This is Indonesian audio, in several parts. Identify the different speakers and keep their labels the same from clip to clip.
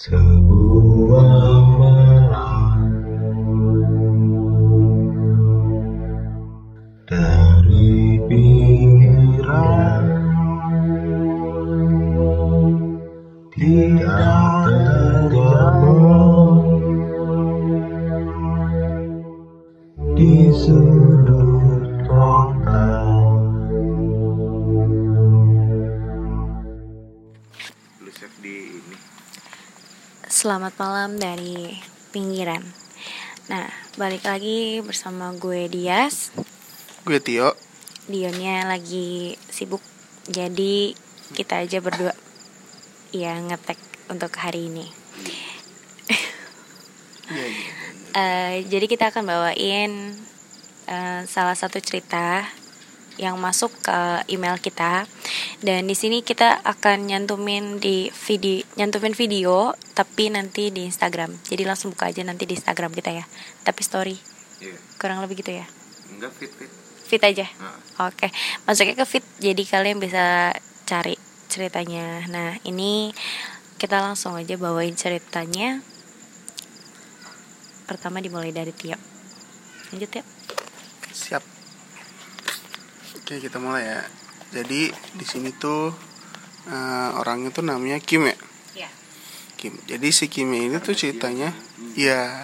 Speaker 1: Sebuah malam. Dari pinggiran tidak terjawab di sudut
Speaker 2: Selamat malam dari pinggiran. Nah, balik lagi bersama gue Dias.
Speaker 3: gue Tio
Speaker 2: Dionnya lagi sibuk, jadi kita aja berdua ya ngetek untuk hari ini. Eh, jadi kita akan bawain eh, salah satu cerita yang masuk ke email kita. Dan di sini kita akan nyantumin di video nyantumin video tapi nanti di Instagram. Jadi langsung buka aja nanti di Instagram kita ya. Tapi story.
Speaker 3: Iya.
Speaker 2: Kurang lebih gitu ya?
Speaker 3: Enggak fit fit.
Speaker 2: Fit aja?
Speaker 3: Nah,
Speaker 2: oke. Masuknya ke fit jadi kalian bisa cari ceritanya. Nah ini kita langsung aja bawain ceritanya. Pertama dimulai dari Tio. Lanjut ya
Speaker 3: siap oke kita mulai ya. Jadi di sini tuh eh, orangnya tuh namanya Kim ya?
Speaker 2: Ya
Speaker 3: Kim. Jadi si Kim ini tuh ceritanya ya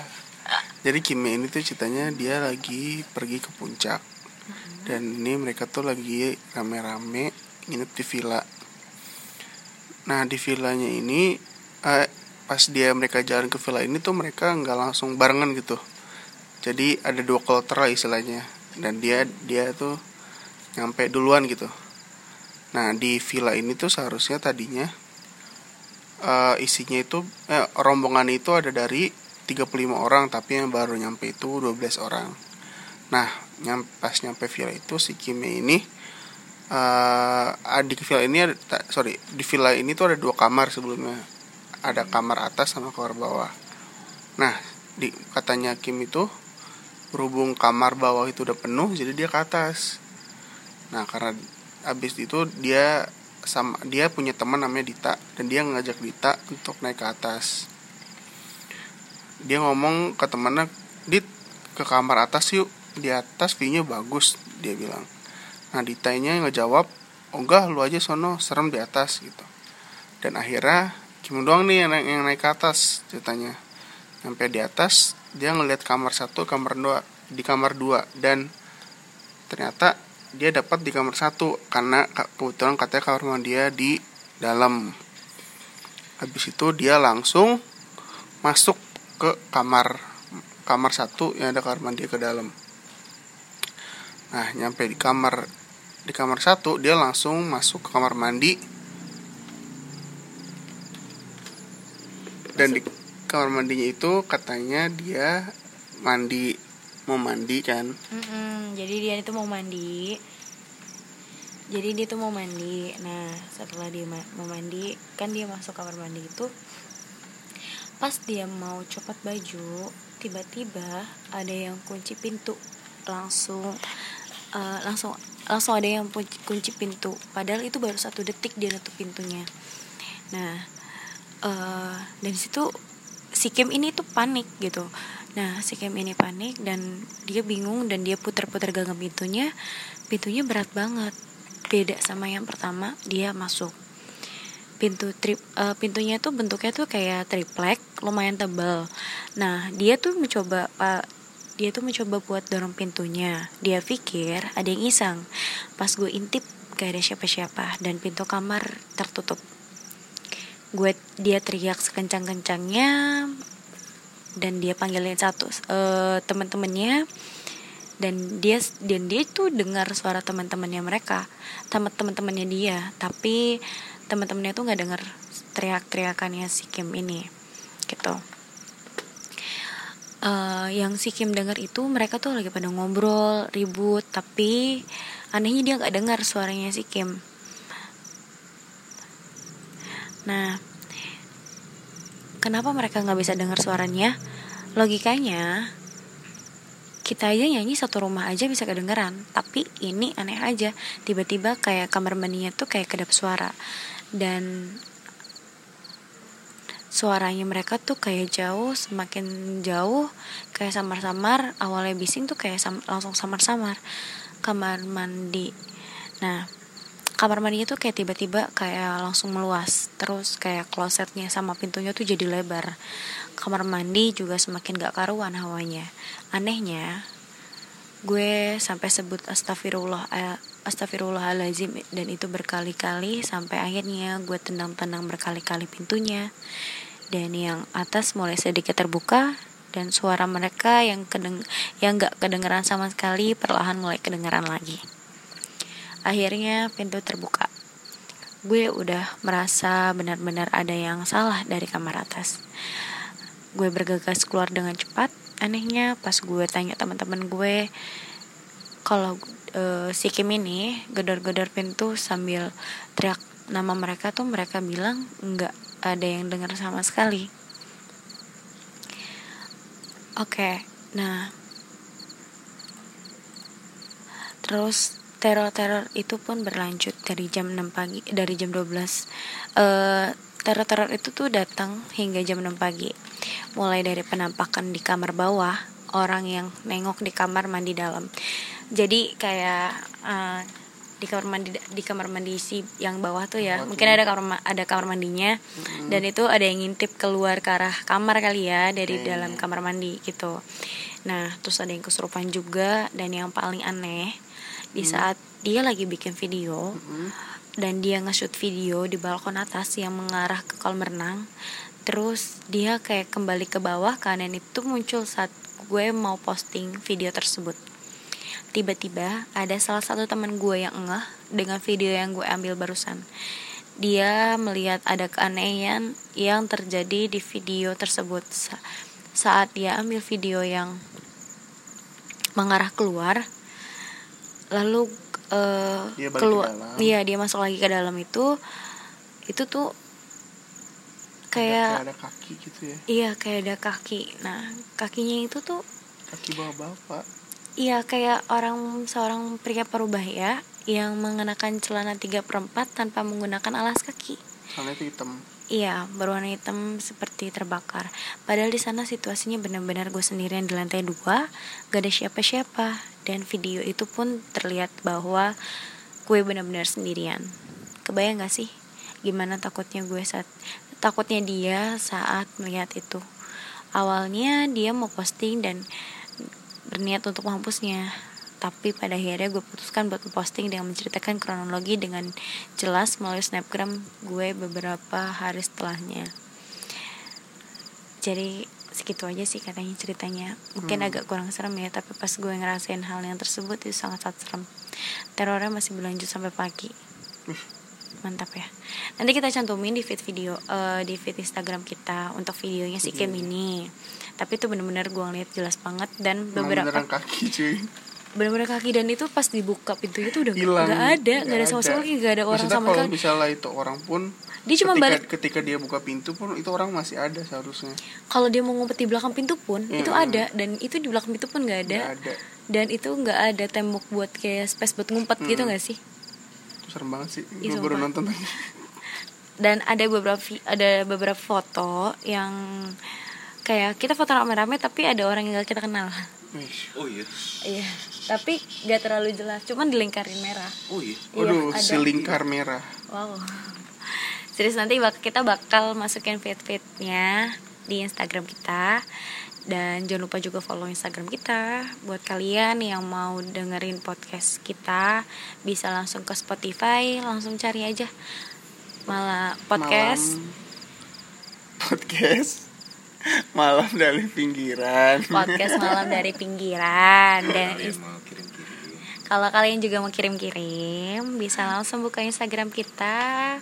Speaker 3: jadi Kim ini tuh ceritanya dia lagi pergi ke puncak. Dan ini mereka tuh lagi rame-rame nginep di villa. Nah di villanya ini eh, pas dia mereka jalan ke villa ini tuh mereka nggak langsung barengan gitu. Jadi ada dua kloter lah istilahnya. Dan dia dia tuh nyampe duluan gitu. Nah di villa ini tuh seharusnya tadinya eh, isinya itu eh, rombongan itu ada dari 35 orang tapi yang baru nyampe itu 12 orang. Nah nyam, pas nyampe villa itu si Kime ini eh di villa ini ada sorry di villa ini tuh ada dua kamar sebelumnya. Ada kamar atas sama kamar bawah. Nah di katanya Kim itu berhubung kamar bawah itu udah penuh jadi dia ke atas nah karena abis itu dia sama dia punya teman namanya Dita dan dia ngajak Dita untuk naik ke atas. Dia ngomong ke temannya Dit ke kamar atas yuk. Di atas view-nya bagus dia bilang. Nah Ditanya ngejawab oh enggak lu aja sono serem di atas gitu. Dan akhirnya Kim doang nih yang, naik- yang naik ke atas ceritanya. Sampai di atas dia ngelihat kamar satu kamar dua di kamar dua dan ternyata dia dapat di kamar satu karena ka- kebetulan katanya kamar mandi dia di dalam. Habis itu dia langsung masuk ke kamar kamar satu yang ada kamar mandi ke dalam. Nah nyampe di kamar di kamar satu dia langsung masuk ke kamar mandi. Dan di kamar mandinya itu katanya dia mandi mau mandi kan.
Speaker 2: Mm-mm, jadi dia itu mau mandi. Jadi dia tuh mau mandi. Nah setelah dia ma- mau mandi kan dia masuk kamar mandi itu pas dia mau copot baju tiba-tiba ada yang kunci pintu. Langsung eh, langsung langsung ada yang kunci, pintu. Padahal itu baru satu detik dia nutup pintunya. Nah eh dan situ si Kim ini tuh panik gitu nah si Kim ini panik dan dia bingung dan dia putar-putar gagang pintunya. Pintunya berat banget. Beda sama yang pertama dia masuk. Pintu trip eh, pintunya tuh bentuknya tuh kayak triplek lumayan tebal nah dia tuh mencoba pak dia tuh mencoba buat dorong pintunya. Dia pikir ada yang iseng. Pas gue intip gak ada siapa-siapa dan pintu kamar tertutup. Gue dia teriak sekencang-kencangnya dan dia panggilin satu eh, teman-temannya. Dan dia dan dia tuh dengar suara teman-temannya mereka teman teman-temannya dia. Tapi teman-temannya tuh nggak dengar teriak-teriakannya si Kim ini gitu. Eh, yang si Kim dengar itu mereka tuh lagi pada ngobrol ribut tapi anehnya dia nggak dengar suaranya si Kim. Nah kenapa mereka nggak bisa dengar suaranya? Logikanya kita aja nyanyi satu rumah aja bisa kedengeran. Tapi ini aneh aja. Tiba-tiba kayak kamar mandinya tuh kayak kedap suara. Dan suaranya mereka tuh kayak jauh semakin jauh kayak samar-samar. Awalnya bising tuh kayak sam- langsung samar-samar. Kamar mandi. Nah kamar mandinya tuh kayak tiba-tiba kayak langsung meluas terus kayak klosetnya sama pintunya tuh jadi lebar. Kamar mandi juga semakin gak karuan hawanya. Anehnya gue sampai sebut astagfirullah eh, astagfirullahalazim dan itu berkali-kali sampai akhirnya gue tendang-tendang berkali-kali pintunya. Dan yang atas mulai sedikit terbuka dan suara mereka yang kedeng yang nggak kedengeran sama sekali perlahan mulai kedengeran lagi akhirnya pintu terbuka. Gue udah merasa benar-benar ada yang salah dari kamar atas. Gue bergegas keluar dengan cepat. Anehnya pas gue tanya teman-teman gue kalau eh, si Kim ini gedor-gedor pintu sambil teriak nama mereka tuh mereka bilang nggak ada yang dengar sama sekali. Oke nah terus teror-teror itu pun berlanjut dari jam 6 pagi dari jam 12 eh teror-teror itu tuh datang hingga jam 6 pagi. Mulai dari penampakan di kamar bawah orang yang nengok di kamar mandi dalam. Jadi kayak eh, di kamar mandi di kamar mandi si yang bawah tuh ya mungkin ada kamar ma- ada kamar mandinya. Dan itu ada yang ngintip keluar ke arah kamar kali ya dari dalam kamar mandi gitu. Nah terus ada yang kesurupan juga dan yang paling aneh di saat dia lagi bikin video dan dia nge-shoot video di balkon atas yang mengarah ke kolam renang terus dia kayak kembali ke bawah kanan itu muncul saat gue mau posting video tersebut. Tiba-tiba ada salah satu teman gue yang ngeh dengan video yang gue ambil barusan. Dia melihat ada keanehan yang terjadi di video tersebut. Sa- saat dia ambil video yang mengarah keluar lalu eh,
Speaker 3: Dia ke
Speaker 2: keluar iya dia masuk lagi ke dalam itu itu tuh
Speaker 3: kayak
Speaker 2: kayak
Speaker 3: ada kaki gitu ya
Speaker 2: iya kayak ada kaki nah kakinya itu tuh
Speaker 3: kaki bawa bapak
Speaker 2: Iya kayak orang seorang pria parubaya yang mengenakan celana 3 per 4 tanpa menggunakan alas kaki.
Speaker 3: itu hitam
Speaker 2: Iya, berwarna hitam seperti terbakar. Padahal di sana situasinya benar-benar gue sendirian di lantai dua, gak ada siapa-siapa. Dan video itu pun terlihat bahwa gue benar-benar sendirian. Kebayang gak sih gimana takutnya gue saat takutnya dia saat melihat itu. Awalnya dia mau posting dan berniat untuk menghapusnya tapi pada akhirnya gue putuskan buat posting dengan menceritakan kronologi dengan jelas melalui snapgram gue beberapa hari setelahnya jadi segitu aja sih katanya ceritanya. Mungkin
Speaker 3: Hmm.
Speaker 2: agak kurang serem ya tapi pas gue ngerasain hal yang tersebut itu sangat sangat serem. Terornya masih berlanjut sampai pagi. Mantap ya. Nanti kita cantumin di feed video eh, di feed Instagram kita untuk videonya si Kim ini. Tapi itu bener-bener gue ngeliat jelas banget dan beberapa
Speaker 3: kaki cuy
Speaker 2: bener-bener kaki dan itu pas dibuka pintunya tuh udah
Speaker 3: hilang.
Speaker 2: nggak ada nggak ada sama sekali nggak ada orang
Speaker 3: Maksudnya
Speaker 2: sama
Speaker 3: kalau
Speaker 2: sekali.
Speaker 3: misalnya itu orang pun
Speaker 2: Dia cuma
Speaker 3: ketika,
Speaker 2: balik-
Speaker 3: ketika dia buka pintu pun itu orang masih ada seharusnya.
Speaker 2: Kalau dia mau ngumpet di belakang pintu pun itu
Speaker 3: Hmm.
Speaker 2: ada. Dan itu di belakang pintu pun nggak ada.
Speaker 3: Ada.
Speaker 2: Dan itu nggak ada tembok buat kayak space buat ngumpet gitu
Speaker 3: Hmm.
Speaker 2: nggak sih?
Speaker 3: Itu serem banget sih.
Speaker 2: Iya,
Speaker 3: gue baru nonton tadi.
Speaker 2: Dan ada beberapa ada beberapa foto yang kayak kita foto rame-rame tapi ada orang yang gak kita kenal.
Speaker 4: Oh iya.
Speaker 2: iya tapi gak terlalu jelas cuman dilingkarin merah
Speaker 4: Oh iya.
Speaker 3: Waduh,
Speaker 2: ada.
Speaker 3: si lingkar merah
Speaker 2: Wow. Serius nanti bak kita bakal masukin feed-feednya di Instagram kita dan jangan lupa juga follow Instagram kita buat kalian yang mau dengerin podcast kita bisa langsung ke Spotify langsung cari aja malah podcast
Speaker 3: Malam. podcast malam dari pinggiran
Speaker 2: podcast malam dari pinggiran dan is-
Speaker 4: mau kirim-kirim.
Speaker 2: Kalau kalian juga mau kirim-kirim, bisa langsung buka Instagram kita.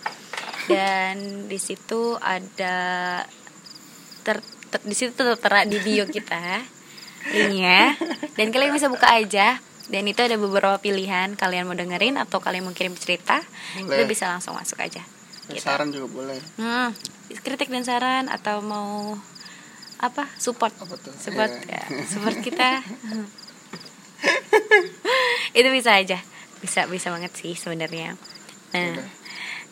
Speaker 2: Dan di situ ada ter, ter- di situ tertera di bio kita linknya. Dan kalian bisa buka aja. Dan itu ada beberapa pilihan kalian mau dengerin atau kalian mau kirim cerita,
Speaker 3: Boleh.
Speaker 2: itu bisa langsung masuk aja. Gitu.
Speaker 3: saran juga boleh
Speaker 2: Hmm, kritik dan saran atau mau apa? Support.
Speaker 3: Tuh?
Speaker 2: support
Speaker 3: Iya.
Speaker 2: ya, support kita. Itu bisa aja. Bisa bisa banget sih sebenarnya. Nah
Speaker 3: Udah.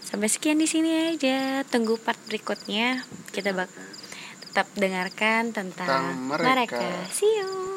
Speaker 2: sampai sekian di sini aja. Tunggu part berikutnya. Kita bak tetap dengarkan tentang
Speaker 3: Tentang mereka.
Speaker 2: mereka. See you